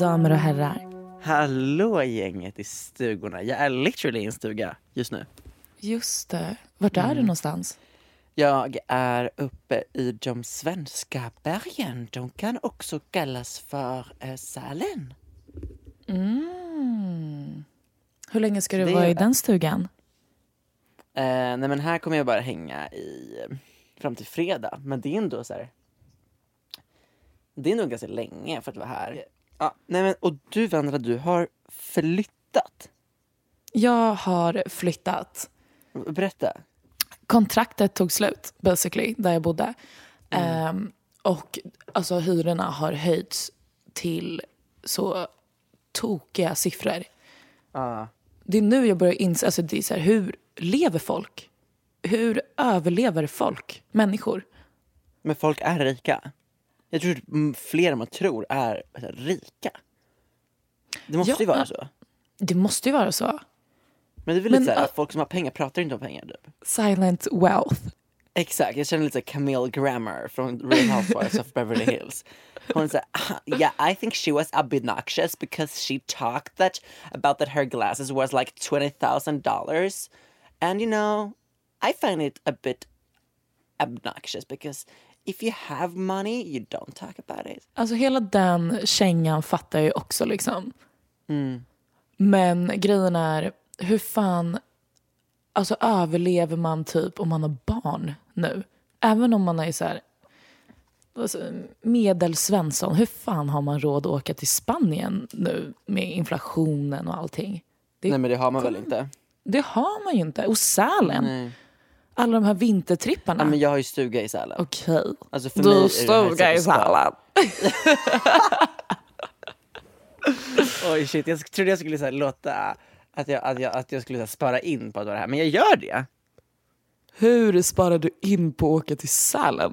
Damer och herrar. Hallå gänget i stugorna. Jag är literally i en stuga just nu. Just det. Vart är du någonstans? Jag är uppe i de svenska bergen. De kan också kallas för eh, Sälen. Mm. Hur länge ska du Det- vara i den stugan? Eh, nej men här kommer jag bara hänga i fram till fredag. Men det är ändå så här. Det är nog ganska länge för att vara här. Ja, nej men och du Vendela, du har flyttat. Jag har flyttat. Berätta. Kontraktet tog slut, basically, där jag bodde. Ehm, och alltså hyrorna har höjts till så tokiga siffror. Ja. Det är nu jag börjar inse, alltså det är så här, hur lever folk? Hur överlever folk, människor? Men folk är rika. Jag tror att fler än man tror är rika. Det måste Ja, ju vara så. Det måste ju vara så. Men det är väl Men, lite så här, att folk som har pengar pratar inte om pengar typ. Silent wealth. Exakt, jag känner lite Camille Grammer från Real Housewives of Beverly Hills. Hon säger, yeah I think she was obnoxious because she talked that about that her glasses was like $20,000 and you know I find it a bit obnoxious because if you have money you don't talk about it. Alltså hela den kängan fattar jag ju också liksom. Men grejen är, hur fan alltså, överlever man typ om man har barn nu? Även om man är så här alltså, medelsvensson, hur fan har man råd att åka till Spanien nu med inflationen och allting? Det, Nej men det har man väl inte? det har man ju inte. Och Sälen, Nej. Alla de här vintertripparna. Ja, men jag har ju stuga i Sälen. Okej. Alltså för mig är Du det stuga här i. Sälen. Oj shit, jag trodde jag skulle så här, låta att jag, att jag, att jag skulle så här, spara in på att vara här, men jag gör det. Hur sparar du in på att åka till Sälen?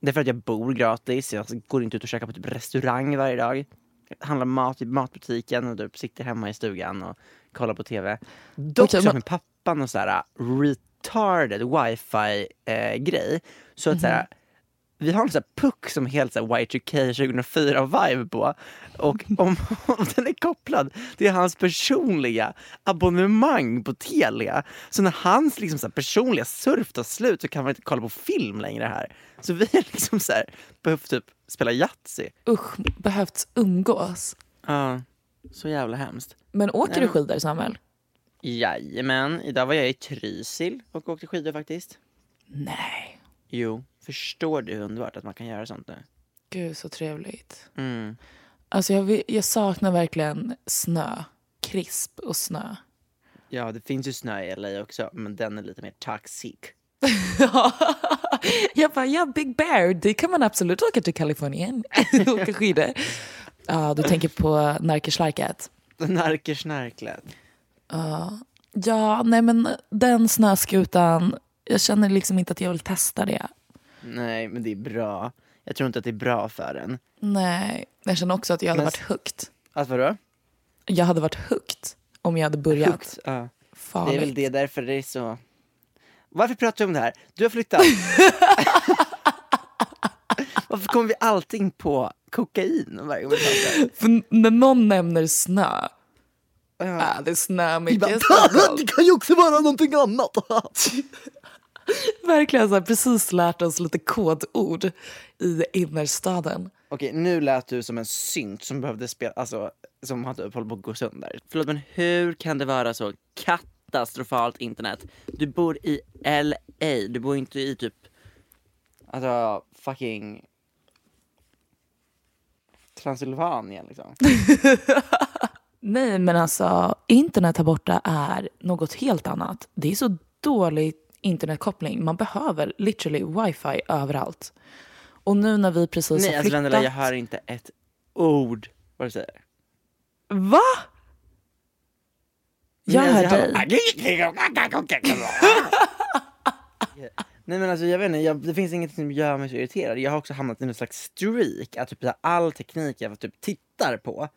Det är för att jag bor gratis, jag går inte ut och käkar på typ restaurang varje dag. Jag handlar mat i matbutiken och typ sitter hemma i stugan och kollar på TV. Dock så men- har min pappa någon så här retarded wifi eh. Så att så här, vi har en sån här puck som är helt så här Y2K 2004-vibe på. Och om, om den är kopplad till hans personliga abonnemang på Telia. Så när hans liksom så personliga surf tar slut så kan man inte kolla på film längre här. Så vi har liksom så här behövt typ spela Yatzy. Usch, behövt umgås. Ja, så jävla hemskt. Men åker du skidor Samuel? Jajamän, idag var jag i Trysil och åkte skidor faktiskt. Nej. Jo, förstår du hur underbart att man kan göra sånt nu? Gud så trevligt. Mm. Alltså jag, jag saknar verkligen snö. Krisp och snö. Ja, det finns ju snö i LA också, men den är lite mer toxic. jag bara, ja Big Bear, det kan man absolut åka till Kalifornien och åka skidor. Ja, du tänker på Närkeslarket. Närkersnärklet. Ja, nej men den snöskutan, jag känner liksom inte att jag vill testa det. Nej, men det är bra. Jag tror inte att det är bra för en. Nej, jag känner också att jag hade Men- varit hooked. Alltså vadå? Jag hade varit hooked om jag hade börjat. Hooked, ja. Farligt. Det är väl det därför det är så... Varför pratar vi om det här? Du har flyttat. Varför kommer vi allting på kokain varje gång vi pratar? För när någon nämner snö, ja. det är snö mycket. i det kan ju också vara någonting annat. Verkligen så här, precis lärt oss lite kodord i innerstaden. Okej, nu lät du som en synt som behövde spela, alltså som hade hållit på att gå sönder. Förlåt, men hur kan det vara så katastrofalt internet? Du bor i LA, du bor inte i typ, alltså fucking Transylvanien liksom. Nej, men alltså internet här borta är något helt annat. Det är så dålig internetkoppling. Man behöver literally wifi överallt. Och nu när vi precis Nej har alltså flyttat... Vendela, jag hör inte ett ord vad du säger. Va? Jag Nej, hör alltså, dig. Nej men alltså jag vet inte, jag, det finns inget som gör mig så irriterad. Jag har också hamnat i någon slags streak, att typ all teknik jag typ tittar på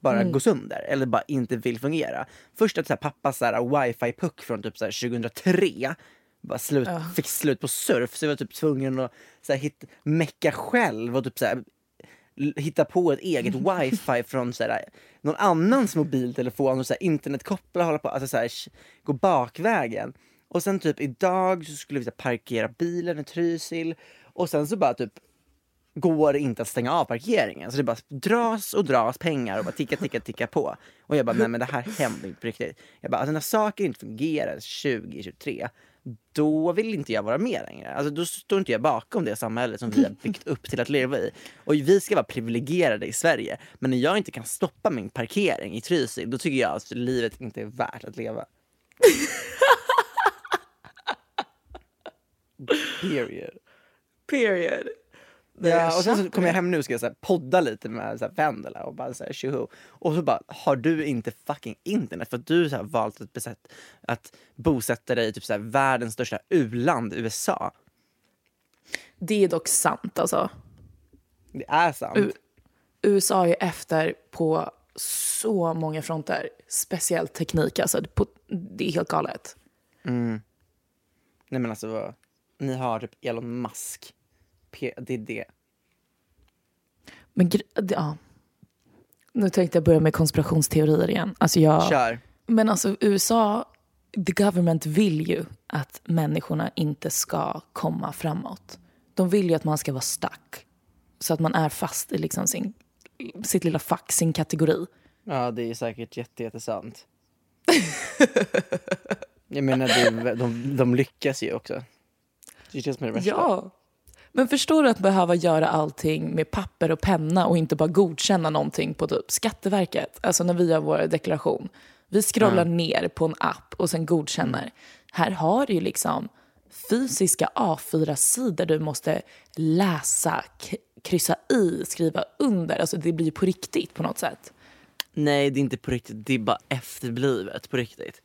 bara går sönder eller bara inte vill fungera. Först att så här, pappas så här, wifi-puck från typ så här, 2003 bara slut, fick slut på surf så jag var typ tvungen att så här, hit, mecka själv och typ så här, hitta på ett eget wifi från så här, någon annans mobiltelefon och så här, internetkoppla hålla på, alltså så här, gå bakvägen. Och sen typ idag så skulle vi så parkera bilen i Trysil och sen så bara typ går inte att stänga av parkeringen. Så det bara dras och dras pengar och bara ticka, ticka, ticka på. Och jag bara, nej men det här händer inte på riktigt. Jag bara, alltså när saker inte fungerar 2023, då vill inte jag vara med längre. Alltså då står inte jag bakom det samhället som vi har byggt upp till att leva i. Och vi ska vara privilegierade i Sverige. Men när jag inte kan stoppa min parkering i Trysil, då tycker jag att livet inte är värt att leva. Period. Period. Ja, och sen så kommer jag hem nu och ska så podda lite med så Vendela och bara så här, tjoho. Och så bara, har du inte fucking internet? För att du så här, valt att, besätt, att bosätta dig i typ så här, världens största u-land, USA. Det är dock sant alltså. Det är sant. U- USA är efter på så många fronter. Speciellt teknik alltså. På, det är helt galet. Nej men alltså, ni har typ Elon Musk. Det är det. Men ja. Nu tänkte jag börja med konspirationsteorier igen. Alltså jag, Kör. Men alltså USA, the government vill ju att människorna inte ska komma framåt. De vill ju att man ska vara stuck. Så att man är fast i liksom sin, sitt lilla fack, sin kategori. Ja, det är säkert jätte, jättesant. Jag menar, det, de, de lyckas ju också. Det är det som är det värsta. Ja. Men förstår du att behöva göra allting med papper och penna och inte bara godkänna någonting på typ Skatteverket? Alltså när vi gör vår deklaration. Vi scrollar ner på en app och sen godkänner. Här har du ju liksom fysiska A4-sidor du måste läsa, kryssa i, skriva under. Alltså det blir ju på riktigt på något sätt. Nej, det är inte på riktigt. Det är bara efterblivet på riktigt.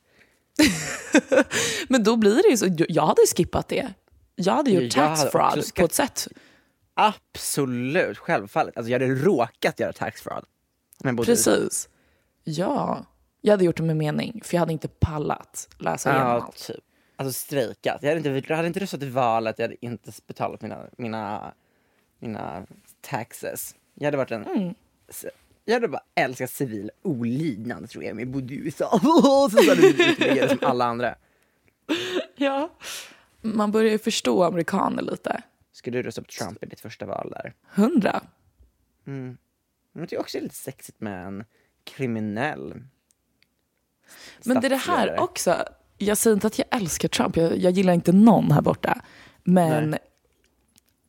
Men då blir det ju så, jag hade skippat det. Jag hade gjort hade tax fraud på ett sätt. Absolut, självfallet. Alltså jag hade råkat göra tax fraud. USA. Precis. Ja. Jag hade gjort det med mening, för jag hade inte pallat läsa igenom Ja, allt. typ. Alltså strejkat. Jag hade inte, jag hade inte röstat i valet, jag hade inte betalat mina, mina, mina taxes. Jag hade varit en... Mm. Jag hade bara älskat civil olydnad tror jag, men jag bodde i USA. så hade ytterligare som alla andra. Ja. Man börjar ju förstå amerikaner lite. Ska du rösta på Trump i ditt första val där? Hundra. Men jag tycker också det är lite sexigt med en kriminell Men det är det här också. Jag säger inte att jag älskar Trump. Jag, jag gillar inte någon här borta. Men Nej.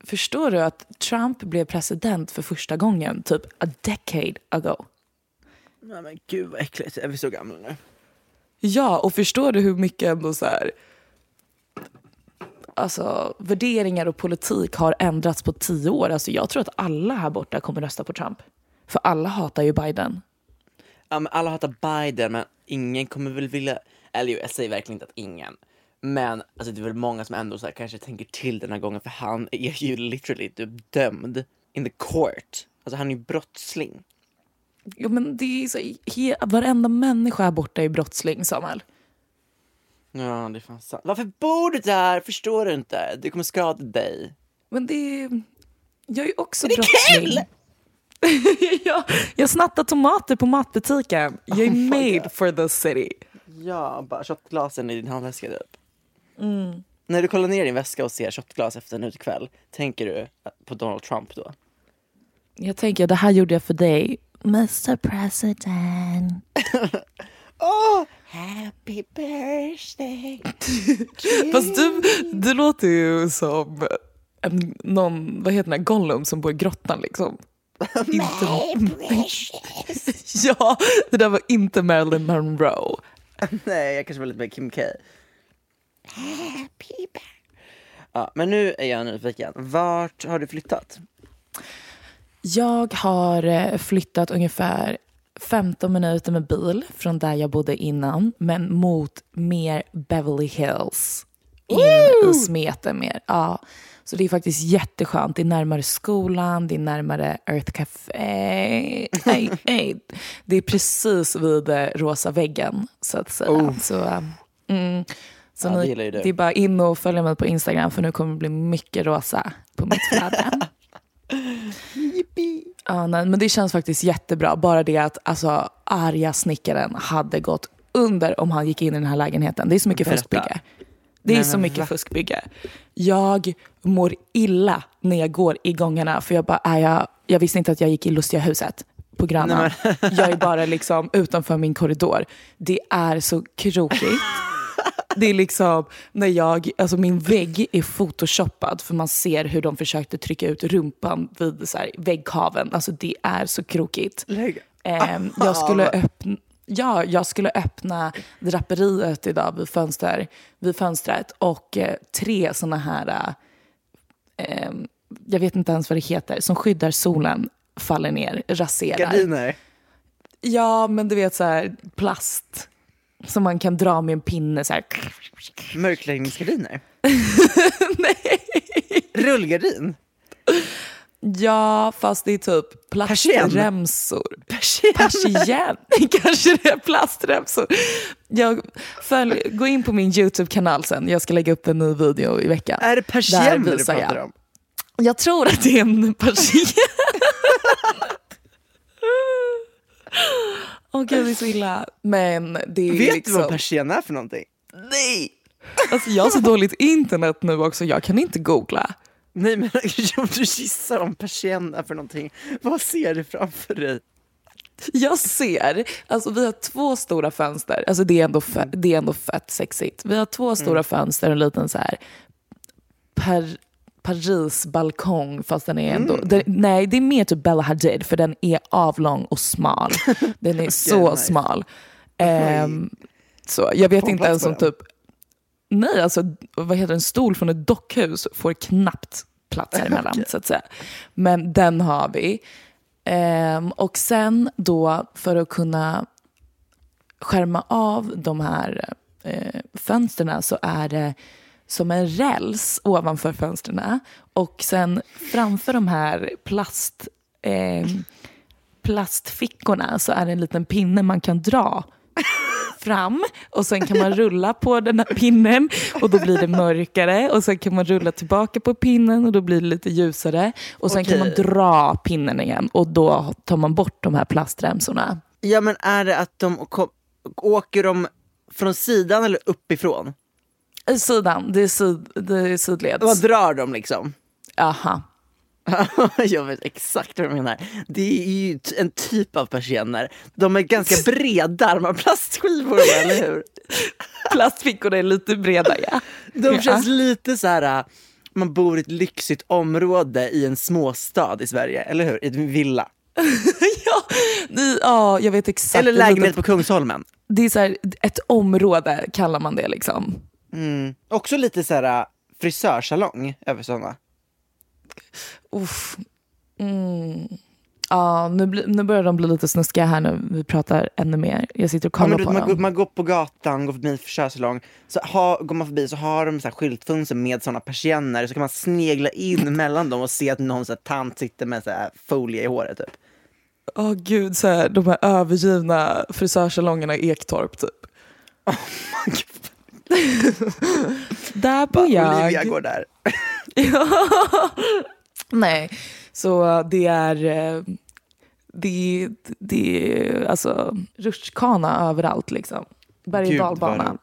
förstår du att Trump blev president för första gången typ a decade ago? Nej men gud vad äckligt, är vi så gamla nu? Ja, och förstår du hur mycket ändå så här... alltså, värderingar och politik har ändrats på tio år. Alltså, jag tror att alla här borta kommer rösta på Trump. För alla hatar ju Biden. Ja, men alla hatar Biden, men ingen kommer väl vilja... Eller jag säger verkligen inte att ingen. Men alltså, det är väl många som ändå så här, kanske tänker till den här gången, för han är ju literally typ dömd in the court. Alltså han är ju brottsling. Jo, men det är så, he, varenda människa här borta är brottsling, Samuel. Ja, det är fan sant. Varför bor du där? Förstår du inte? Det kommer skada dig. Men det är... Jag är också det är brottsling. kul! jag, jag snattar tomater på matbutiken. Jag är Oh made God. for the city. Ja, bara shotglasen i din handväska typ. När du kollar ner din väska och ser shotglas efter en utekväll, tänker du på Donald Trump då? Jag tänker, det här gjorde jag för dig. Mr President. Oh, happy birthday! Fast du, du låter ju som en, någon, vad heter den här, Gollum som bor i grottan liksom. inte, ja, det där var inte Marilyn Monroe. Nej, jag kanske var lite mer Kim K. Happy birthday. Ja, men nu är jag nyfiken. Vart har du flyttat? Jag har eh, flyttat ungefär 15 minuter med bil från där jag bodde innan, men mot mer Beverly Hills. In i smeten mer. Ja. Så det är faktiskt jätteskönt. Det är närmare skolan, det är närmare Earth Café. Nej, nej. Det är precis vid eh, rosa väggen, så att säga. Så, eh, mm. så Ja, det ni, du. det är bara in och följa mig på Instagram för nu kommer det bli mycket rosa på mitt flöde. Ja, nej, men det känns faktiskt jättebra. Bara det att alltså, arga snickaren hade gått under om han gick in i den här lägenheten. Det är så mycket Berätta. fuskbygge. Det är Nej, så mycket va? fuskbygge. Jag mår illa när jag går i gångarna för jag bara, är jag, jag visste inte att jag gick i Lustiga huset på Grönan. jag är bara liksom utanför min korridor. Det är så krokigt. Det är liksom när jag, alltså min vägg är photoshoppad för man ser hur de försökte trycka ut rumpan vid så här, väggkaven. Alltså det är så krokigt. Ehm, jag, skulle öppna, ja, jag skulle öppna draperiet idag vid, fönster, vid fönstret och eh, tre såna här, eh, ehm, jag vet inte ens vad det heter, som skyddar solen faller ner, raserar. Gardiner. Ja, men du vet så här plast som man kan dra med en pinne så här. Mörkläggningsgardiner. Nej. Rullgardin. Ja, fast det är typ plastremsor. Persienn. Persienn. Kanske det är plastremsor. Jag följ, gå in på min YouTube-kanal sen. Jag ska lägga upp en ny video i veckan. Är det persienner du pratar jag. om? Jag tror att det är en persienn. Åh gud, det är så illa. Men det är Vet liksom... du vad persienn är för någonting? Nej! Alltså jag har så dåligt internet nu också, jag kan inte googla. Nej men om du gissar om persienn är för någonting, vad ser du framför dig? Jag ser, alltså vi har två stora fönster, alltså det är ändå, fe- det är ändå fett sexigt. Vi har två stora fönster och en liten så här par, Paris-balkong fast den är ändå, den, nej det är mer typ Bella Hadid för den är avlång och smal. Den är så nice. smal. Ehm, så jag vet inte ens om typ, nej alltså vad heter en stol från ett dockhus får knappt plats här emellan så att säga. Men den har vi. Ehm, och sen då för att kunna skärma av de här eh, fönstren så är det som en räls ovanför fönstren. Och sen framför de här plast, eh, plastfickorna så är det en liten pinne man kan dra fram och sen kan man rulla på den här pinnen och då blir det mörkare och sen kan man rulla tillbaka på pinnen och då blir det lite ljusare och sen kan man Okej. dra pinnen igen och då tar man bort de här plastremsorna. Ja men är det att de kom, åker de från sidan eller uppifrån? I sidan, det är, syd, det är sidleds. Vad drar de liksom? Aha. jag vet exakt vad du menar. Det är ju en typ av persienner. De är ganska breda, de har plastskivor eller hur? Plastfickorna är lite breda ja. De Ja. känns lite så här. äh, man bor i ett lyxigt område i en småstad i Sverige, eller hur? I en villa. ja, det, ja, jag vet exakt. Eller lägenhet på Kungsholmen. Det är så här, ett område kallar man det liksom. Mm. Också lite så här äh, frisörsalong över sådana? Uff. Mm. Ja, nu, bli, nu börjar de bli lite snuskiga här nu. Vi pratar ännu mer. Jag sitter och Ja, kollar du, på man, går, dem. man går på gatan, går förbi en frisörsalong, så ha, går man förbi så har de så här skyltfönster med sådana persienner, så kan man snegla in mellan dem och se att någon så här, tant sitter med så här, folie i håret. Typ. Åh gud, så här, de här övergivna frisörsalongerna i Ektorp typ. Där bor jag. Olivia går där. Nej, så det är, eh, det, det är alltså rutschkana överallt liksom. Berg och dalbana. vad, ro-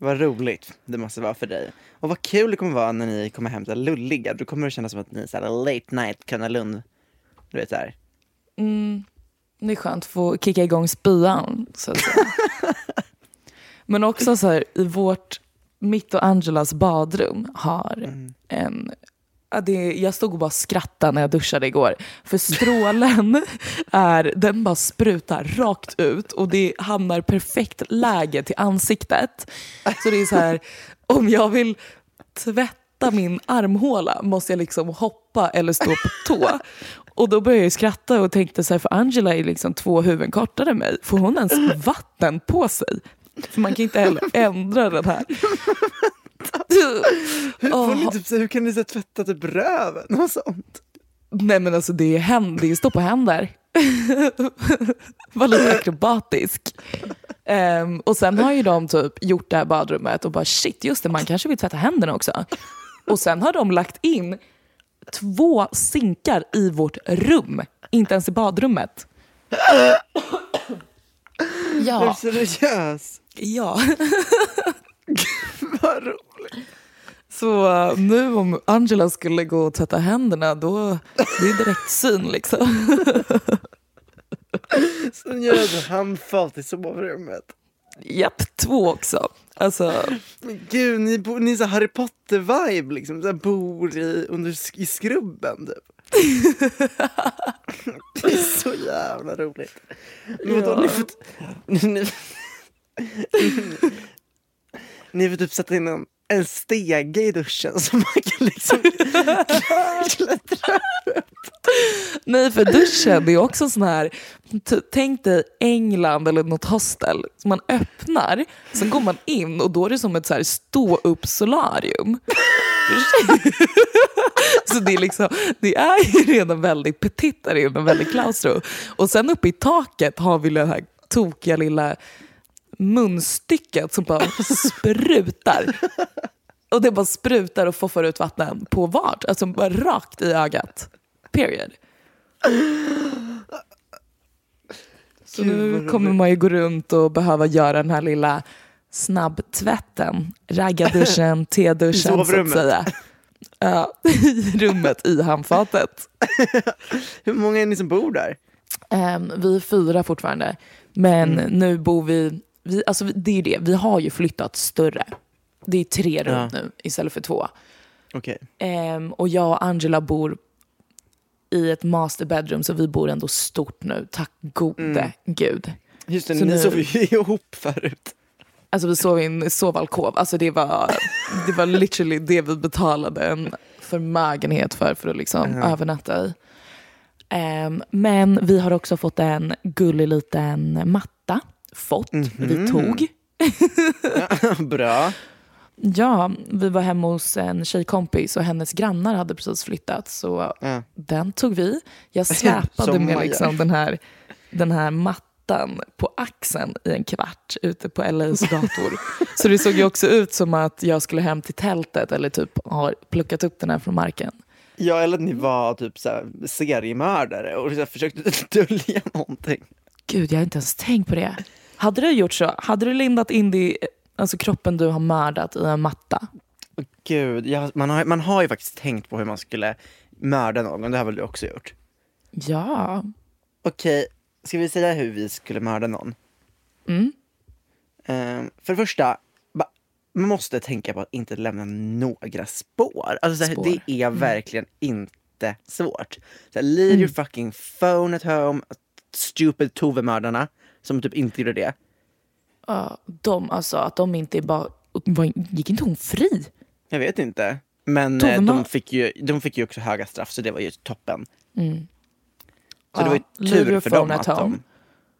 vad roligt det måste vara för dig. Och vad kul det kommer vara när ni kommer hem så lulliga. Då kommer det kännas som att ni är så late night Gröna Lund. Du vet så här. Det är skönt att få kicka igång spyan. Så att säga. Men också så här, i vårt, mitt och Angelas badrum har en Ja, det, jag stod och bara skrattade när jag duschade igår. För strålen är, den bara sprutar rakt ut och det hamnar perfekt läge till ansiktet. Så det är så här, om jag vill tvätta min armhåla måste jag liksom hoppa eller stå på tå. Och då började jag skratta och tänkte så här, för Angela är liksom två huvuden kortare än mig. Får hon ens vatten på sig? För man kan inte heller ändra den här. Hur, får ni typ, hur kan ni så tvätta typ röven och sånt? Nej men alltså det är, händ, det är stå på händer. Var lite akrobatisk. Ehm, och sen har ju de typ gjort det här badrummet och bara shit just det man kanske vill tvätta händerna också. Och sen har de lagt in två sinkar i vårt rum. Inte ens i badrummet. Är Ja, du seriös? Ja. Vad roligt. Så uh, nu om Angela skulle gå och tvätta händerna då det är direkt syn liksom. Sen gör jag ett handfat i sovrummet. Japp, två också. Alltså, Men gud, ni, bo, ni är så Harry Potter-vibe liksom. Så bor i, under, i skrubben typ. det är så jävla roligt. Men vadå, Ja. ni får, ni, ni får typ sätta in en, en stege i duschen så man kan liksom klättra Nej, för duschen det är också sån här, tänk dig England eller något hostel. Så man öppnar, sen går man in och då är det som ett så här stå upp solarium. så det är, liksom, det är ju redan väldigt petit där inne, väldigt klaustro. Och sen uppe i taket har vi det här tokiga lilla munstycket som bara sprutar. Och det bara sprutar och foffar ut vatten på vart, alltså bara rakt i ögat. Period. Så nu kommer man ju gå runt och behöva göra den här lilla snabbtvätten. Raggarduschen, teduschen så att säga. Ja, i rummet i handfatet. Hur många är ni som bor där? Ehm, vi är fyra fortfarande, men Mm. nu bor vi, vi, alltså det är ju det, vi har ju flyttat större. Det är tre rum Ja. nu istället för två. Okej. Ehm, och jag och Angela bor i ett master bedroom så vi bor ändå stort nu, tack gode Mm. gud. Just det, Så ni nu- sov ju ihop förut. Alltså vi sov i en sovalkov, alltså det var, det var literally det vi betalade en förmögenhet för, för att liksom övernatta i. Ehm, men vi har också fått en gullig liten matta. Fått, vi tog. Bra. Ja, vi var hemma hos en tjejkompis och hennes grannar hade precis flyttat så Ja. den tog vi. Jag släpade med liksom den, här, den här mattan på axeln i en kvart ute på LAs gator. så det såg ju också ut som att jag skulle hem till tältet eller typ har plockat upp den här från marken. Ja, eller att ni var typ så seriemördare och så försökte dölja någonting. Gud, jag har inte ens tänkt på det. Hade du gjort så? Hade du lindat in det, alltså kroppen du har mördat i en matta? Gud, jag, man, har, man har ju faktiskt tänkt på hur man skulle mörda någon, det har väl du också gjort? Ja. Okej, ska vi säga hur vi skulle mörda någon? Mm. Ehm, för det första, man måste tänka på att inte lämna några spår. Alltså, Spår. Det är verkligen inte svårt. Så här, leave your fucking phone at home, stupid Tove-mördarna som typ inte gjorde det. Ja, de, alltså att de inte bara... Gick inte hon fri? Jag vet inte. Men Tove eh, de, fick ju, de fick ju också höga straff så det var ju toppen. Så Ja, det var ju tur för dem att de...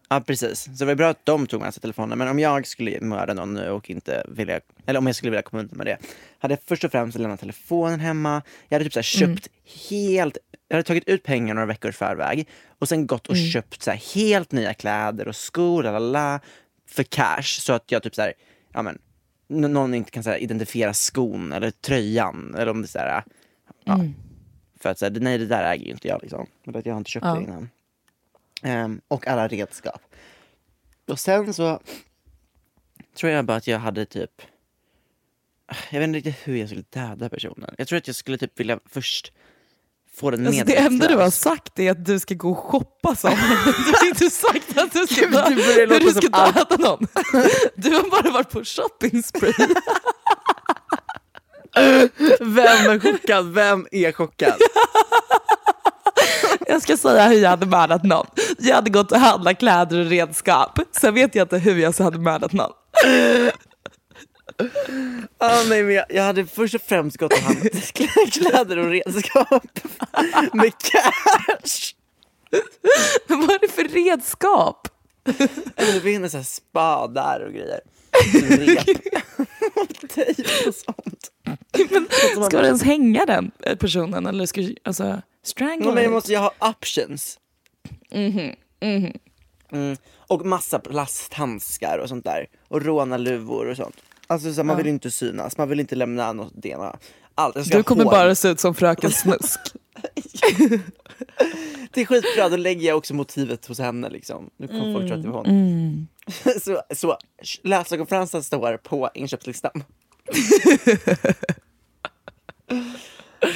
Ja precis, så det var ju bra att de tog med sig telefonen. Men om jag skulle mörda någon nu och inte vilja, eller om jag skulle vilja komma undan med det. Hade jag först och främst lämnat telefonen hemma. Jag hade typ så här Mm. köpt helt, jag hade tagit ut pengar några veckor i förväg. Och sen gått och Mm. köpt så helt nya kläder och skor, lalala, för cash. Så att jag typ så här, ja men, någon inte kan så här, identifiera skon eller tröjan. Eller om det så här, ja. Mm. För att så här, nej det där äger ju inte jag liksom. För att jag har inte köpt Ja. det innan. Ehm, och alla redskap. Och sen så tror jag bara att jag hade typ jag vet inte riktigt hur jag skulle döda personen. Jag tror att jag skulle typ vilja först få den Alltså det enda du har sagt är att du ska gå och shoppa som. Du har inte sagt att du ska, Gud, börjar hur låta du ska allt. döda någon. Du har bara varit på shopping spree. Vem är chockad? Vem är chockad? Jag ska säga hur jag hade mördat någon. Jag hade gått och handlat kläder och redskap. Sen vet jag inte hur jag så hade mördat någon. Ah, nej, men jag, jag hade först och främst gått och handlat kläder och redskap med cash. Vad är det för redskap? Vi hinner så här spadar och grejer. Rep. och tejp och sånt. Men ska du ens hänga den personen eller ska du alltså, strangle Ja, men jag måste ju ha options. Mm. Och massa plasthandskar och sånt där. Och rånarluvor och sånt. Alltså så här, man vill inte synas, man vill inte lämna något DNA. Allt. Du kommer hår. bara se ut som fröken Snusk. Det är skitbra, då lägger jag också motivet hos henne liksom. Nu kommer folk tro att det var hon. Mm. så så läsarkonferensen står på inköpslistan.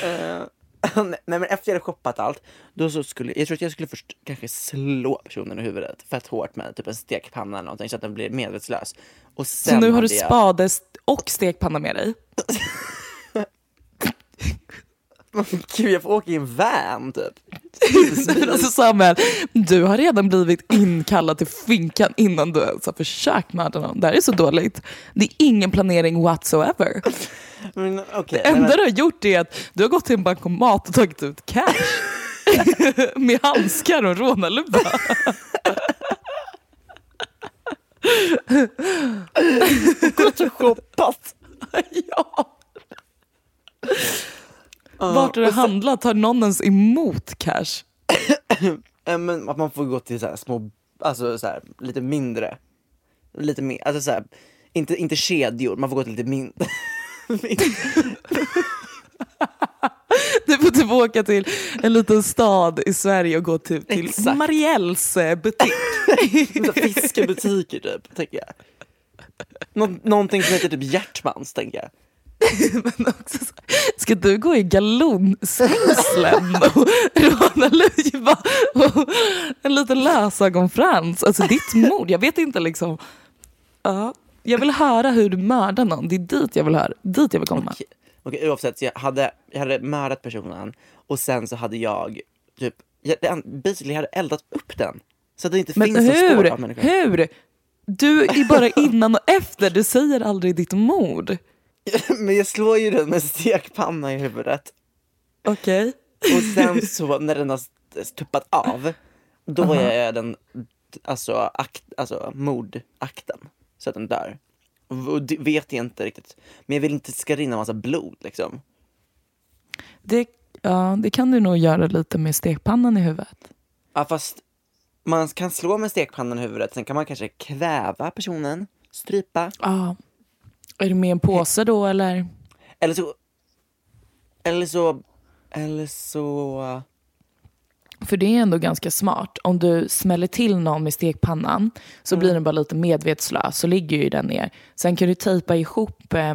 Eh, nej men efter jag hade shoppat allt, då så skulle, jag tror att jag skulle först kanske slå personen i huvudet fett hårt med typ en stekpanna eller någonting så att den blir medvetslös. Och Så nu har du jag- spade och stekpanna med dig? Gud jag får åka i en van typ. Alltså Samuel, du har redan blivit inkallad till finkan innan du ens har försökt mörda någon. Det här är så dåligt. Det är ingen planering whatsoever. Men, okej, Det enda men- du har gjort är att du har gått till en bankomat och tagit ut cash. med handskar och rånarluva. shoppat. ja. Vart har du handlat? Tar någon ens emot cash? Men att man får gå till så här små, alltså så här, lite mindre. Lite mer, alltså så här, inte, inte kedjor, man får gå till lite mindre. Du får typ åka till en liten stad i Sverige och gå till, till Exakt. Marielles eh, butik. Fiskebutiker typ, tänker jag. Nå- någonting som heter typ Hjärtmans, tänker jag. Men också så, ska du gå i galonstängslen och råna luva och en liten lösögonfrans? Alltså ditt mord, jag vet inte liksom. Ja, jag vill höra hur du mördar någon. Det är dit jag vill höra. Dit jag vill komma. Okej, okej, oavsett, jag hade, jag hade mördat personen och sen så hade jag typ, jag, basically hade eldat upp den. Så att det inte Men finns något spår hur? av människan. Hur? Du är bara innan och efter. Du säger aldrig ditt mord. Men jag slår ju den med stekpanna i huvudet. Okej. Och sen så när den har tuppat av, då är jag den, alltså, akt, alltså mordakten. Så att den dör. Och vet jag inte riktigt. Men jag vill inte att det ska rinna massa blod liksom. Det, ja, det kan du nog göra lite med stekpannan i huvudet. Ja fast man kan slå med stekpannan i huvudet, sen kan man kanske kväva personen, strypa. Ja. Är det med en påse då eller? Eller så, eller så, eller så, För det är ändå ganska smart. Om du smäller till någon med stekpannan så blir den bara lite medvetslös så ligger ju den ner. Sen kan du tejpa ihop eh,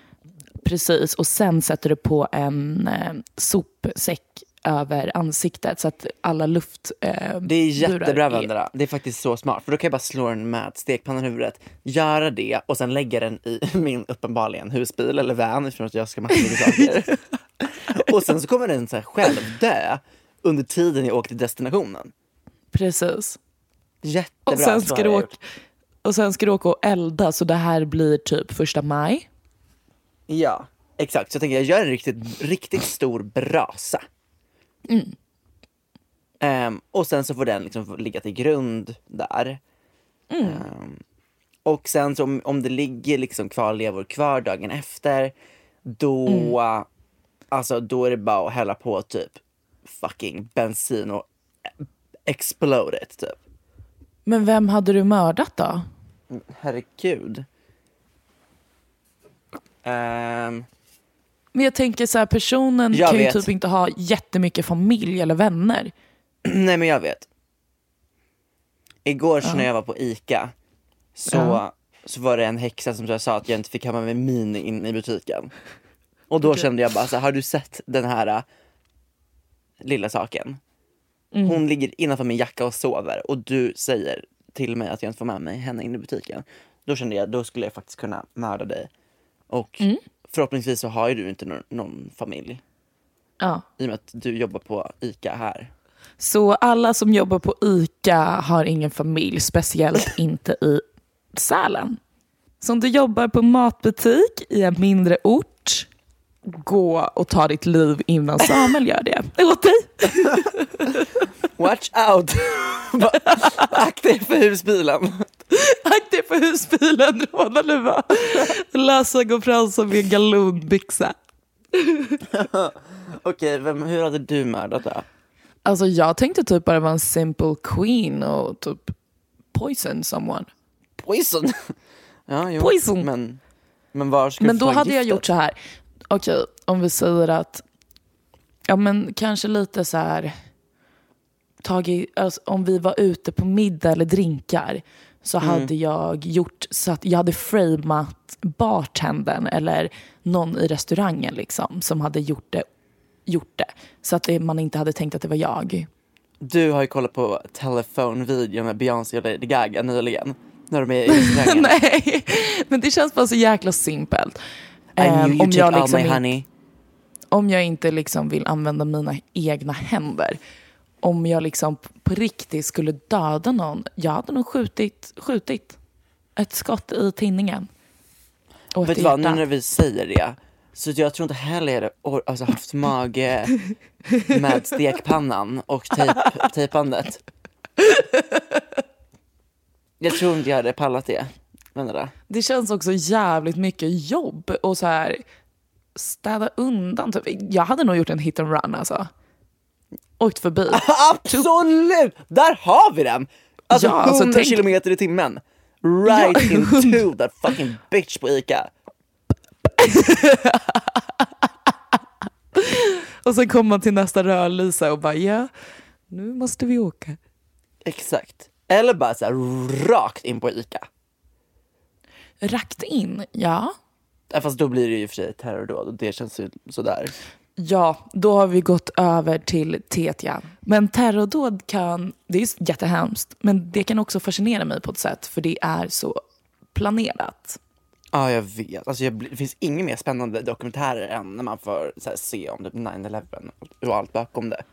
Precis, och sen sätter du på en eh, sopsäck över ansiktet så att alla luft eh, Det är jättebra Vendela. Det är faktiskt så smart. För då kan jag bara slå den med stekpannan i huvudet, göra det och sen lägga den i min uppenbarligen husbil eller van eftersom att jag ska massa saker. och sen så kommer den så här själv dö under tiden jag åker till destinationen. Precis. Jättebra. Och sen, ska du åka, och sen ska du åka och elda så det här blir typ första maj. Ja, exakt. Så jag tänker jag gör en riktigt, riktigt stor brasa. Ehm, och sen så får den liksom ligga till grund där. Ehm, och sen så om, om det ligger liksom kvarlevor kvar dagen efter, då, alltså, då är det bara att hälla på typ fucking bensin och explode it typ. Men vem hade du mördat då? Herregud. Ehm, Men jag tänker så här, personen kan ju vet. typ inte ha jättemycket familj eller vänner. Nej men jag vet. Igår så när jag var på ICA så, Ja. så var det en häxa som sa att jag inte fick ha med mig min in i butiken. Och då kände jag bara så här, har du sett den här äh, lilla saken? Mm. Hon ligger innanför min jacka och sover och du säger till mig att jag inte får med mig henne in i butiken. Då kände jag, då skulle jag faktiskt kunna mörda dig. Och Mm. förhoppningsvis så har ju du inte någon, någon familj. Ja. I och med att du jobbar på ICA här. Så alla som jobbar på ICA har ingen familj, speciellt inte i Sälen. Så om du jobbar på matbutik i en mindre ort, gå och ta ditt liv innan Samuel gör det. Åt dig. Watch out! Akta er för husbilen. Akta dig för husbilen, rånarluva. Fram som en galonbyxa. Okej, vem, hur hade du mördat då? Alltså jag tänkte typ bara vara en simple queen och typ poison someone. Poison! Ja, jo. Poison. Men, men var ska Men då hade jag gjort så här. Okej, om vi säger att, ja men kanske lite så här, tagit, alltså, om vi var ute på middag eller drinkar så Mm. hade jag gjort så att jag hade framat bartendern eller någon i restaurangen liksom som hade gjort det, gjort det. Så att det, man inte hade tänkt att det var jag. Du har ju kollat på telefonvideon med Beyoncé och Lady Gaga nyligen. När de är i restaurangen. Nej, men det känns bara så jäkla simpelt. You om, jag liksom honey. om jag inte liksom vill använda mina egna händer. Om jag liksom på riktigt skulle döda någon, jag hade nog skjutit, skjutit ett skott i tinningen. Och Vet du vad, nu när vi säger det. Så jag tror inte heller jag alltså, haft mage med stekpannan och tejp, tejpandet. Jag tror inte jag hade pallat det. Vänta då. Det känns också jävligt mycket jobb och så här städa undan. Typ. Jag hade nog gjort en hit and run alltså. Åkt förbi. Absolut! Där har vi den! Alltså Ja, alltså, 100 tänk- kilometer i timmen. Right Ja, into that fucking bitch på ICA. Och sen kommer man till nästa rödlysa och bara ja, nu måste vi åka. Exakt. Eller bara så här, rakt in på ICA. Rakt in, ja. Ja, Fast då blir det ju för sig terrordåd och det känns ju sådär. Ja, då har vi gått över till Tetja. Men terrordåd kan, det är jättehemskt, men det kan också fascinera mig på ett sätt för det är så planerat. Ja, jag vet. Alltså, jag, det finns inget mer spännande dokumentärer än när man får här, se om typ 9-11 och allt bakom det.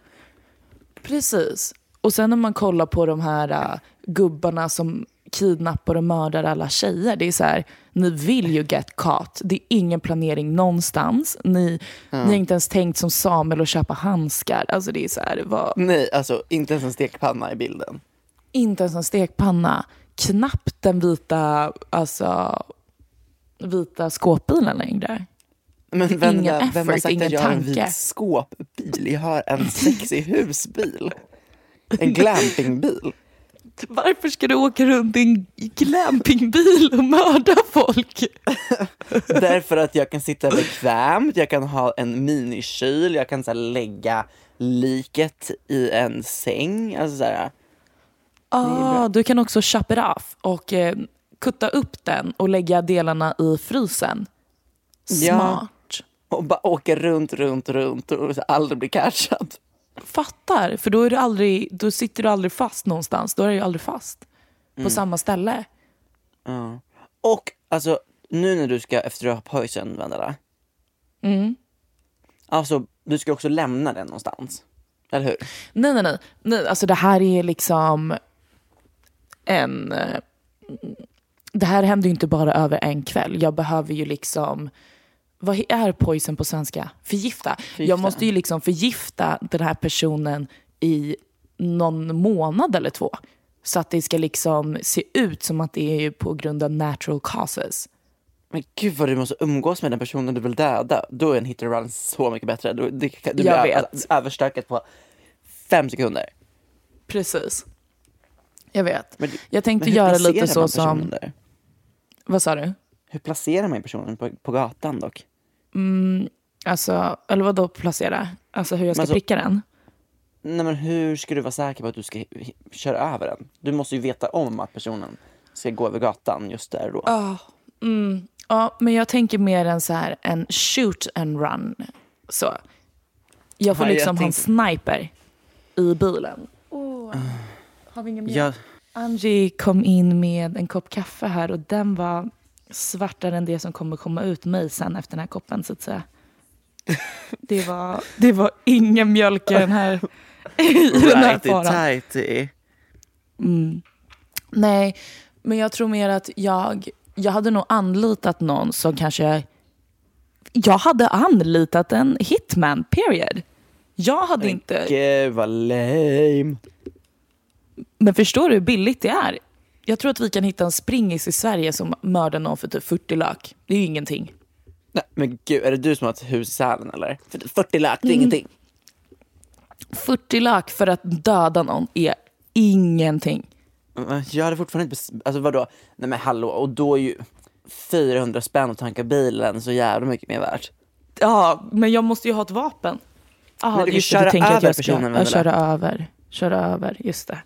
Precis. Och sen när man kollar på de här äh, gubbarna som kidnappar och mördar alla tjejer. Det är så här, ni vill ju get caught. Det är ingen planering någonstans. Ni, ni har inte ens tänkt som Samuel att köpa handskar. Alltså det är så här, vad, Nej, alltså inte ens en stekpanna i bilden. inte ens en stekpanna. Knappt den vita, alltså, vita skåpbilen längre. Men vem, Ingen vem, vem har effort, sagt ingen att jag har en vit skåpbil? Jag har en sexig husbil. En glampingbil. Varför ska du åka runt i en glampingbil och mörda folk? Därför att jag kan sitta bekvämt, jag kan ha en minikyl, jag kan så lägga liket i en säng. Alltså, så här, Ah, du kan också chop it off och eh, kutta upp den och lägga delarna i frysen. Ja. Smart. och bara åka runt, runt, runt och aldrig bli catchad. Fattar, för då, är du aldrig, då sitter du aldrig fast någonstans. Då är du aldrig fast på samma ställe. Ja. Och alltså, nu när du ska efter poison, Vendela. Mm. Alltså, du ska också lämna den någonstans. Eller hur? Nej, nej, nej, nej. Alltså det här är liksom en... eh, Det här händer ju inte bara över en kväll. Jag behöver ju liksom... Vad är poison på svenska? Förgifta. Jag måste ju liksom förgifta den här personen i någon månad eller två. Så att det ska liksom se ut som att det är på grund av natural causes. Men gud vad du måste umgås med den personen du vill döda. Då är en hit and run så mycket bättre. Du, det, du blir Jag ö- vet. överstökat på fem sekunder. Precis. Jag vet. Men, jag tänkte göra lite så som... Där? Vad sa du? Hur placerar man personen på, på gatan dock? Alltså, eller vad då placera? Alltså hur jag ska alltså- pricka den? Nej men hur ska du vara säker på att du ska köra över den? Du måste ju veta om att personen ska gå över gatan just där då. Ja, men jag tänker mer en så här en shoot and run. Så. Jag får Ja, jag liksom ha en sniper i bilen. Oh, har vi ingen mer? Jag, Angie kom in med en kopp kaffe här och den var svartare än det som kommer komma ut mig sen efter den här koppen så att säga. Det var, det var ingen mjölk i den här, i den här faran. tighty. Nej, men jag tror mer att jag, jag hade nog anlitat någon som kanske... Jag hade anlitat en hitman, period. Jag hade inte... Gud vad lame. Men förstår du hur billigt det är? Jag tror att vi kan hitta en springis i Sverige som mördar någon för typ 40 lök. Det är ju ingenting. Nej, men gud, är det du som har ett hus i Sälen eller? För 40 lök, Mm. det är ingenting. 40 lök för att döda någon är ingenting. Jag hade fortfarande inte, alltså vadå? Nej men hallå, och då är ju 400 spänn att tanka bilen så jävla mycket mer värt. Ja, men jag måste ju ha ett vapen. Aha, Men du kan köra du över jag personen, ja, köra över. Köra över, just det.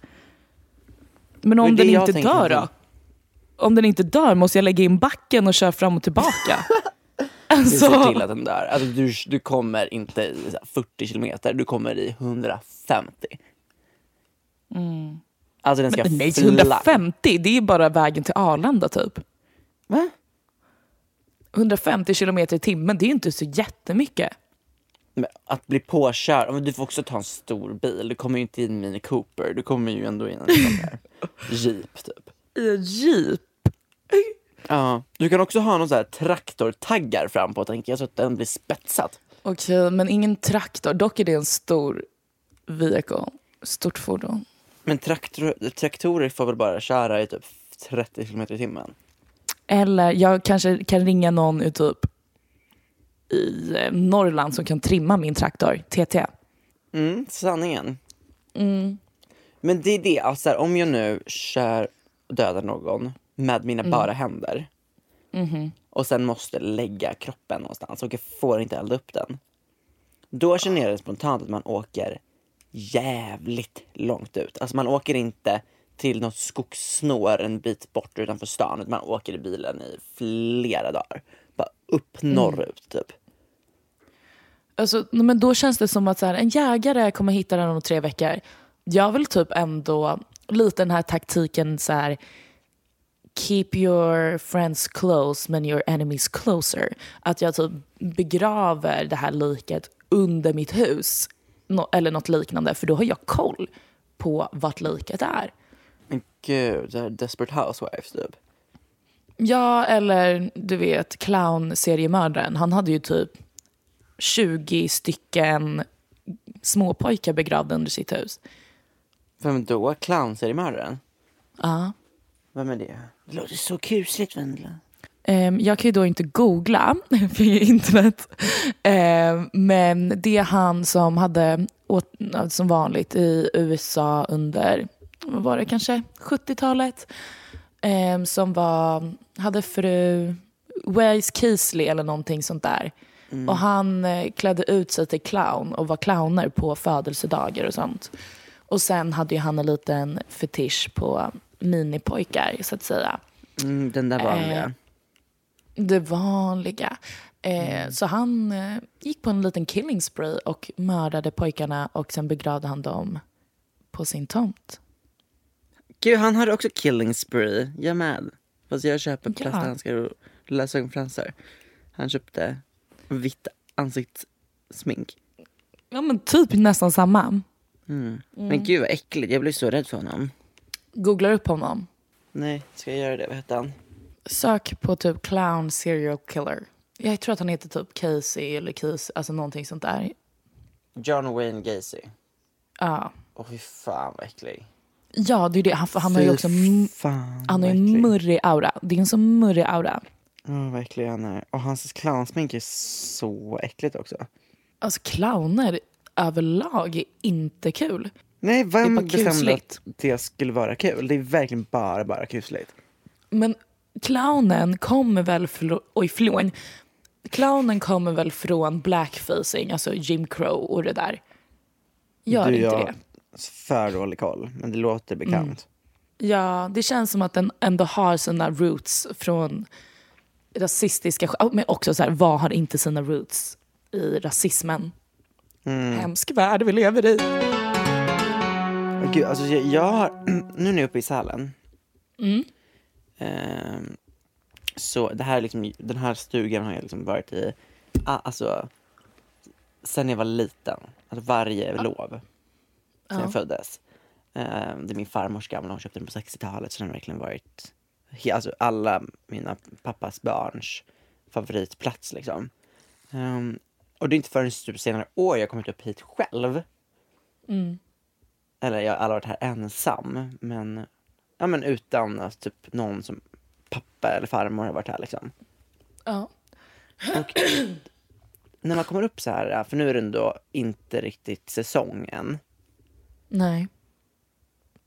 Men om den inte dör då? Om den inte dör, måste jag lägga in backen och köra fram och tillbaka? Du alltså, ser till att den dör. Alltså du, du kommer inte i så här 40 kilometer, du kommer i 150. Alltså den ska Mm. nej, fly. 150, det är bara vägen till Arlanda typ. Va? 150 kilometer i timmen, det är ju inte så jättemycket. Men att bli påkörd, du får också ta en stor bil. Du kommer ju inte i en Mini Cooper, du kommer ju ändå i en sån Jeep typ. I en jeep? Ja, du kan också ha någon sån här traktortaggar fram på tänker jag så att den blir spetsad. Okej, men ingen traktor. Dock är det en stor vehicle. Stort fordon. Men traktor, traktorer får väl bara köra i typ 30 kilometer i timmen? Eller jag kanske kan ringa någon i typ i eh, Norrland som kan trimma min traktor, TT. Mm, sanningen. Men det är det, alltså här, om jag nu kör och dödar någon med mina bara händer och sen måste lägga kroppen någonstans och jag får inte elda upp den. Då känner jag spontant att man åker jävligt långt ut. Alltså man åker inte till något skogssnår en bit bort utanför stan utan man åker i bilen i flera dagar. Bara upp norrut typ. Alltså, men då känns det som att så här, en jägare kommer hitta den om tre veckor. Jag vill typ ändå, lite den här taktiken så här, keep your friends close men your enemies closer. Att jag typ begraver det här liket under mitt hus. Nå- eller något liknande, för då har jag koll på vart liket är. Men gud, det här Desperate Housewives typ. Ja, eller du vet clown-seriemördaren. Han hade ju typ 20 stycken småpojkar begravda under sitt hus. Vem då? Clownseriemördaren? Ja. Vem är det? Det låter så kusligt Vendela. Ehm, jag kan ju då inte googla via internet. Ehm, men det är han som hade, åt, som vanligt i USA under, vad var det, kanske 70-talet. Ehm, som var, hade fru, Waze Keasley eller någonting sånt där. Och han eh, klädde ut sig till clown och var clowner på födelsedagar och sånt. Och sen hade ju han en liten fetisch på minipojkar så att säga. Mm, den där vanliga. Eh, Det vanliga. Eh, Så han eh, gick på en liten killing spree och mördade pojkarna och sen begravde han dem på sin tomt. Gud, han hade också killing spree. Jag med. Fast jag köper plasthandskar och lösögonfransar. Han köpte vitt ansiktssmink. Ja men typ nästan samma. Men gud vad äckligt, jag blev så rädd för honom. Googlar upp honom. Nej, ska jag göra det? Vad hette han? Sök på typ clown serial killer. Jag tror att han heter typ Casey eller Casey, alltså någonting sånt där. John Wayne Gacy. Ja, Åh fy fan vad äcklig. ja det är det. Han, han har ju också han har ju en murrig aura. Det är en så murrig aura. Åh vad äcklig han är. Och hans clownsmink är så äckligt också. Alltså clowner överlag är inte kul. Nej, vem bestämde kusligt. att det skulle vara kul? Det är verkligen bara, bara kusligt. Men clownen kommer väl från... Oj, förlåt. Clownen kommer väl från blackfacing, alltså Jim Crow och det där. Gör du, inte jag det? för dålig koll, men det låter bekant. Ja, det känns som att den ändå har sina roots från rasistiska... Men också så här, vad har inte sina roots i rasismen? Mm. Hemsk värld vi lever i. Gud, alltså jag, jag har, nu när jag är uppe i Sälen. ehm, så det här är liksom, den här stugan har jag liksom varit i, ah, alltså, sen jag var liten. Alltså varje lov. Sen jag föddes. Ehm, det är min farmors gamla, hon köpte den på 60-talet. Så den har verkligen varit, alltså alla mina pappas barns favoritplats liksom. Ehm, och det är inte förrän typ senare år jag kommit upp hit själv. Eller jag har aldrig varit här ensam, men, ja, men utan att typ någon som pappa eller farmor har varit här liksom. Ja. Och när man kommer upp så här, för nu är det ändå inte riktigt säsong än, Nej.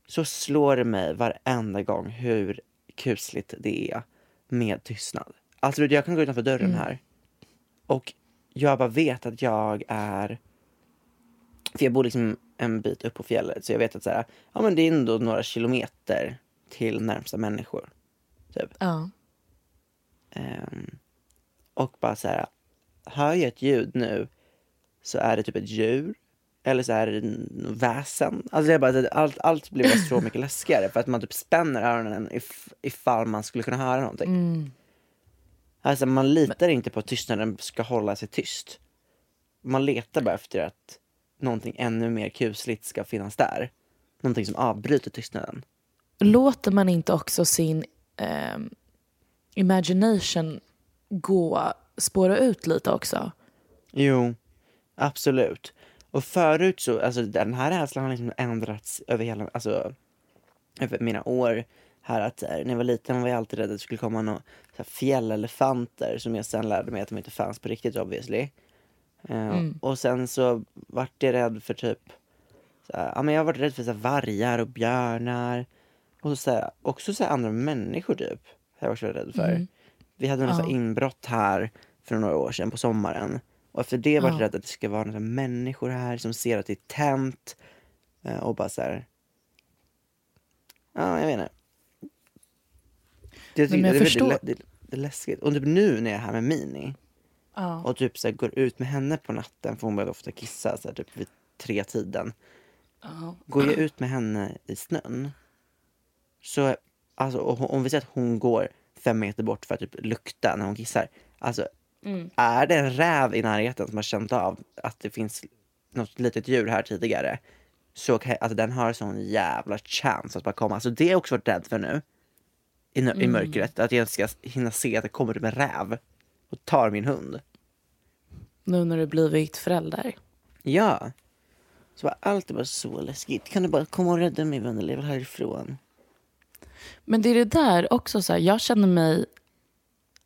så slår det mig varenda gång hur kusligt det är med tystnad. Alltså jag kan gå utanför dörren här och jag bara vet att jag är för jag bor liksom en bit upp på fjället så jag vet att så här, ja men det är ändå några kilometer till närmsta människor. Typ. Ja. Ehm, och bara så här, hör jag ett ljud nu så är det typ ett djur eller så är det en väsen. Alltså jag bara, allt, allt blir bara så mycket läskigare för att man typ spänner öronen if, ifall man skulle kunna höra någonting. Alltså man litar inte på att tystnaden ska hålla sig tyst. Man letar bara efter att någonting ännu mer kusligt ska finnas där. Någonting som avbryter tystnaden. Låter man inte också sin ehm, imagination gå, spåra ut lite också? Jo, absolut. Och förut så, alltså den här rädslan har liksom ändrats över hela, alltså över mina år här att här, när jag var liten var jag alltid rädd att det skulle komma några fjällelefanter som jag sen lärde mig att de inte fanns på riktigt obviously. Eh, Och sen så vart jag rädd för typ, här, ja men jag har varit rädd för så här, vargar och björnar. Och så här, också så här, andra människor typ. Jag var så rädd för. Vi hade något så här inbrott här för några år sedan på sommaren. Och efter det var jag rädd att det ska vara några människor här som ser att det är tänt. eh, Och bara så här. Ja, jag inte. Det, men jag det, förstår. det, det, det är läskigt. Och typ nu när jag är här med Mini. och typ så här, går ut med henne på natten, för hon börjar ofta kissa så här, typ vid tre tiden. Går jag ut med henne i snön, så alltså, om vi säger att hon går fem meter bort för att typ lukta när hon kissar. Alltså, är det en räv i närheten som har känt av att det finns något litet djur här tidigare, så alltså, den har sån jävla chans att bara komma. Alltså, det har jag också varit rädd för nu. I, nö- I mörkret. Att jag ska hinna se att det kommer typ en räv och tar min hund. Nu när du blivit förälder. Ja. Så var allt är bara så läskigt. Kan du bara komma och rädda mig vänner, lever härifrån? Men det är det där också, så här, jag känner mig,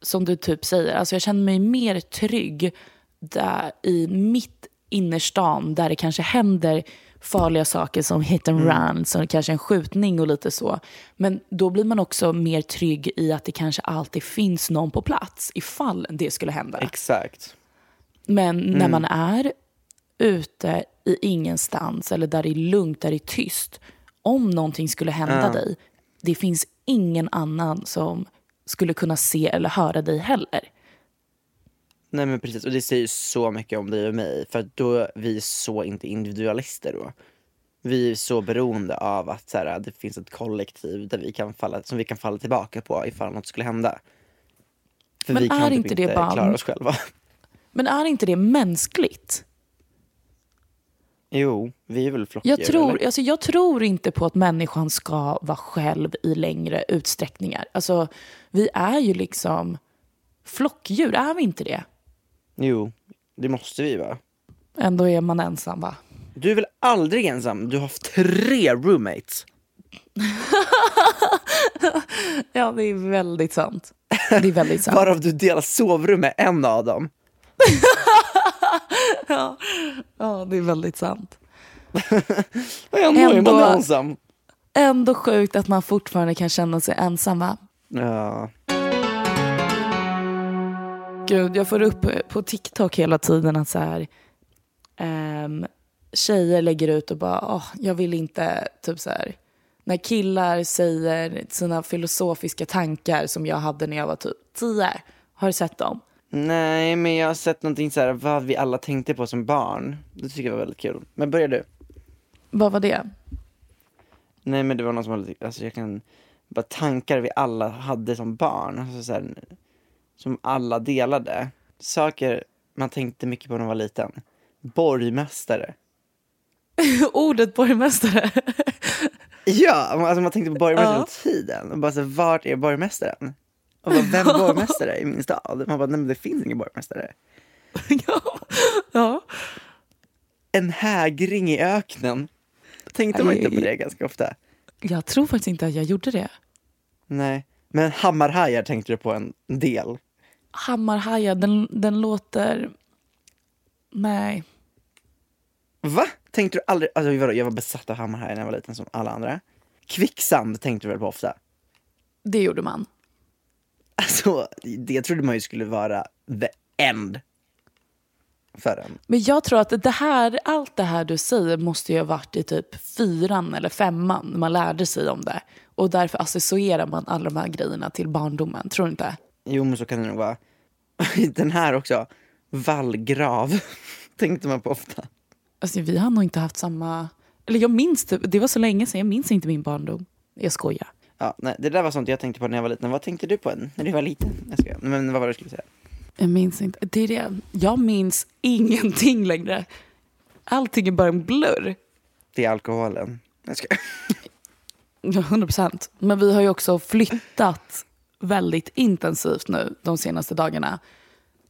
som du typ säger, alltså jag känner mig mer trygg där i mitt innerstan där det kanske händer farliga saker som hit and run, som kanske en skjutning och lite så. Men då blir man också mer trygg i att det kanske alltid finns någon på plats ifall det skulle hända. Exakt. Men när man är ute i ingenstans eller där det är lugnt, där det är tyst. Om någonting skulle hända dig, det finns ingen annan som skulle kunna se eller höra dig heller. Nej men precis, och det säger ju så mycket om dig och mig. För då är vi så inte individualister då. Vi är så beroende av att så här, det finns ett kollektiv där vi kan falla, som vi kan falla tillbaka på ifall något skulle hända. För Men vi kan är typ inte det inte bara- klara oss själva. Men är inte det mänskligt? Jo, vi är väl flockdjur Jag tror, alltså jag tror inte på att människan ska vara själv i längre utsträckningar. Alltså, vi är ju liksom flockdjur, är vi inte det? Jo, det måste vi vara. Ändå är man ensam va? Du är väl aldrig ensam? Du har haft tre roommates. Ja, det är väldigt sant. Det är väldigt sant. Varav du delar sovrum med en av dem. ja. ja, det är väldigt sant. Och ändå är Ändå- man ensam. Ändå sjukt att man fortfarande kan känna sig ensam va? Ja. Gud, jag får upp på TikTok hela tiden att så här, ehm, tjejer lägger ut och bara, åh, jag vill inte, typ så här, när killar säger sina filosofiska tankar som jag hade när jag var typ tio. Har du sett dem? Nej, men jag har sett någonting så här, vad vi alla tänkte på som barn. Det tycker jag var väldigt kul. Men börjar du? Vad var det? Nej, men det var något som lite, alltså jag kan, bara tankar vi alla hade som barn. Alltså så här, som alla delade. Saker man tänkte mycket på när man var liten. Borgmästare. Ordet borgmästare. Ja, alltså man tänkte på borgmästare hela tiden. Och bara så, vart är borgmästaren? Och bara, vem borgmästare i min stad? Man bara, nej men det finns ingen borgmästare. ja. ja. En hägring i öknen. Tänkte man inte på det ganska ofta? Jag tror faktiskt inte att jag gjorde det. Nej. Men hammarhajar tänkte du på en del. Hammarhaja, den, den låter... Nej. Va? Tänkte du aldrig, alltså vadå, jag var besatt av hammarhajar när jag var liten som alla andra. Kvicksand tänkte du väl på ofta? Det gjorde man. Alltså, det trodde man ju skulle vara the end. För en. Men jag tror att det här, allt det här du säger måste ju ha varit i typ fyran eller femman när man lärde sig om det. Och därför associerar man alla de här grejerna till barndomen. Tror du inte? Jo men så kan det nog vara. Den här också, vallgrav, tänkte man på ofta. Alltså, vi har nog inte haft samma... Eller jag minns det, det var så länge sedan, jag minns inte min barndom. Jag skojar. Ja, nej, det där var sånt jag tänkte på när jag var liten. Vad tänkte du på när du var liten? Jag skojar. Men vad var det du skulle säga? Jag minns inte. Det är det. Jag minns ingenting längre. Allting är bara en blurr. Det är alkoholen. Jag skojar. Ja, 100 procent. Men vi har ju också flyttat väldigt intensivt nu de senaste dagarna.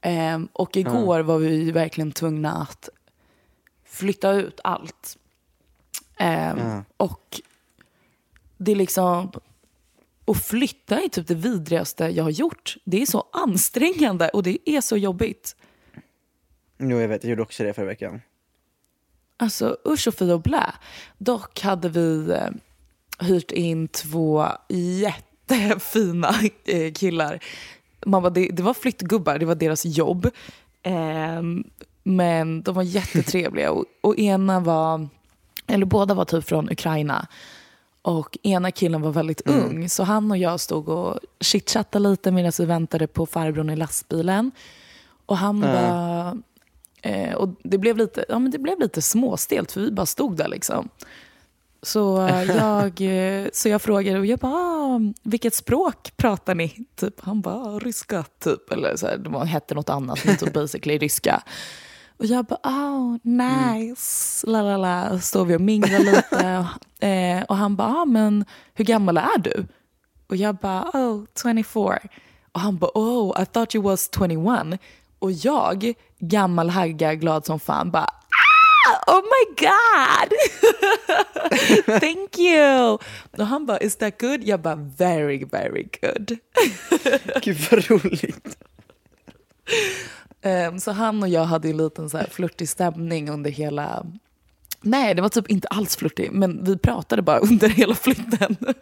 Ehm, och igår var vi verkligen tvungna att flytta ut allt. Ehm. Och det är liksom... Att flytta är typ det vidrigaste jag har gjort. Det är så ansträngande och det är så jobbigt. Jo jag vet, jag gjorde också det förra veckan. Alltså usch och fy och blä. Dock hade vi eh, hyrt in två jättefina eh, killar. Man bara, det, det var flyttgubbar, det var deras jobb. Ehm, men de var jättetrevliga och, och ena var, eller båda var typ från Ukraina. Och ena killen var väldigt ung, så han och jag stod och chitchattade lite medan vi väntade på farbrorn i lastbilen. Och han bara... Eh, och det blev, lite, ja, men det blev lite småstelt för vi bara stod där liksom. Så jag, eh, så jag frågade och jag bara, ah, vilket språk pratar ni? Typ, han bara, ah, ryska typ. Eller så här, det var, hette något annat, men typ basically ryska. Och jag bara, oh nice, mm. la la la. Står vi och minglar lite. eh, och han bara, ah, men hur gammal är du? Och jag bara, oh 24. Och han bara, oh I thought you was 21. Och jag, gammal hagga, glad som fan, bara ah, oh my god! Thank you! Och han bara, is that good? Jag bara, very, very good. Gud vad roligt. Um, så han och jag hade en liten så här flörtig stämning under hela... Nej, det var typ inte alls flörtig, men vi pratade bara under hela flytten.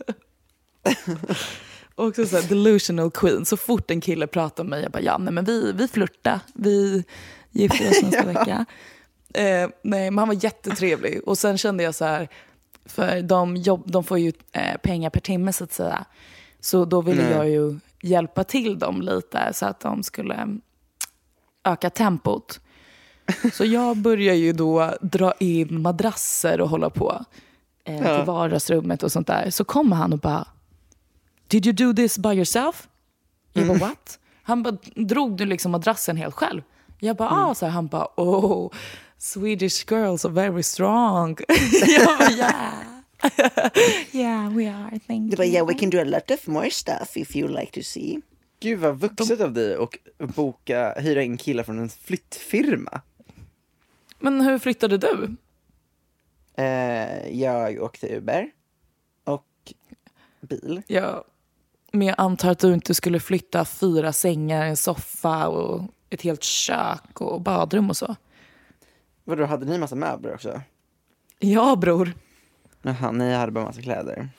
Och så här, delusional queen. Så fort en kille pratar med mig, jag bara ja, nej, men vi, vi flörtar. Vi gifter oss nästa vecka. Eh, nej, men han var jättetrevlig. Och sen kände jag så här, för de, jobb, de får ju eh, pengar per timme så att säga. Så då ville nej. jag ju hjälpa till dem lite så att de skulle öka tempot. Så jag börjar ju då dra in madrasser och hålla på eh, till vardagsrummet och sånt där. Så kommer han och bara, Did you do this by yourself? Jag bara, mm. what? Han bara, drog du liksom madrassen helt själv? Jag bara, mm. ah, så här, han bara, oh, Swedish girls are very strong. jag bara, yeah. yeah, we are, thank you. Bara, yeah, we can do a lot of more stuff if you like to see. Gud vad vuxet av dig att boka, hyra in killar från en flyttfirma. Men hur flyttade du? Uh, jag åkte Uber och bil. Ja, men jag antar att du inte skulle flytta fyra sängar, en soffa och ett helt kök och badrum och så. Vadå, hade ni massa möbler också? Ja, bror. Jaha, ni hade bara massa kläder.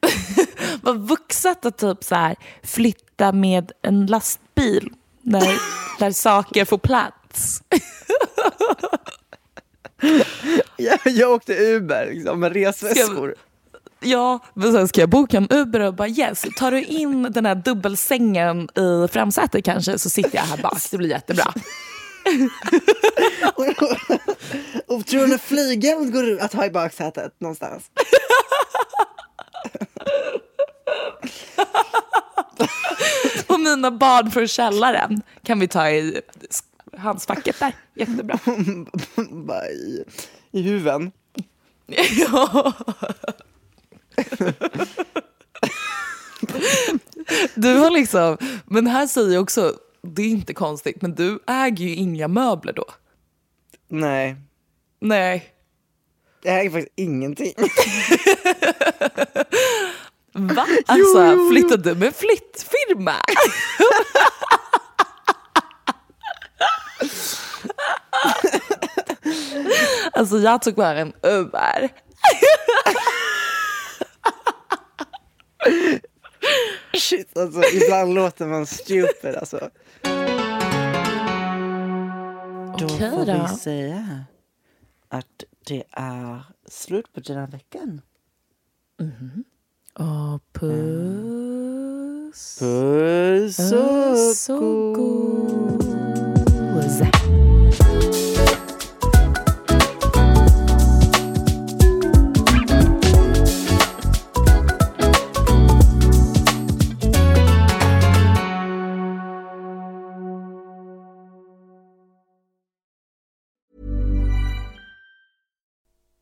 Vad vuxet att typ så här, flytta med en lastbil där, där saker får plats. jag, jag åkte Uber liksom, med resväskor. Ja, men sen ska jag boka en Uber och bara yes, tar du in den här dubbelsängen i framsätet kanske så sitter jag här bak, det blir jättebra. och tror du när flygeln går att ha i baksätet någonstans? och mina barn från källaren kan vi ta i handskfacket där, jättebra. Bara i, i huven. ja. du har liksom, men här säger jag också, det är inte konstigt, men du äger ju inga möbler då. Nej. Nej. Jag äger faktiskt ingenting. Va? Alltså, jo, jo. flyttade du med flyttfirma? alltså jag tog bara en Uber. Shit alltså, ibland låter man stupid alltså. Då okay, får då. vi säga att det är slut på den här veckan. Mm. Och puss. Puss och, och gos.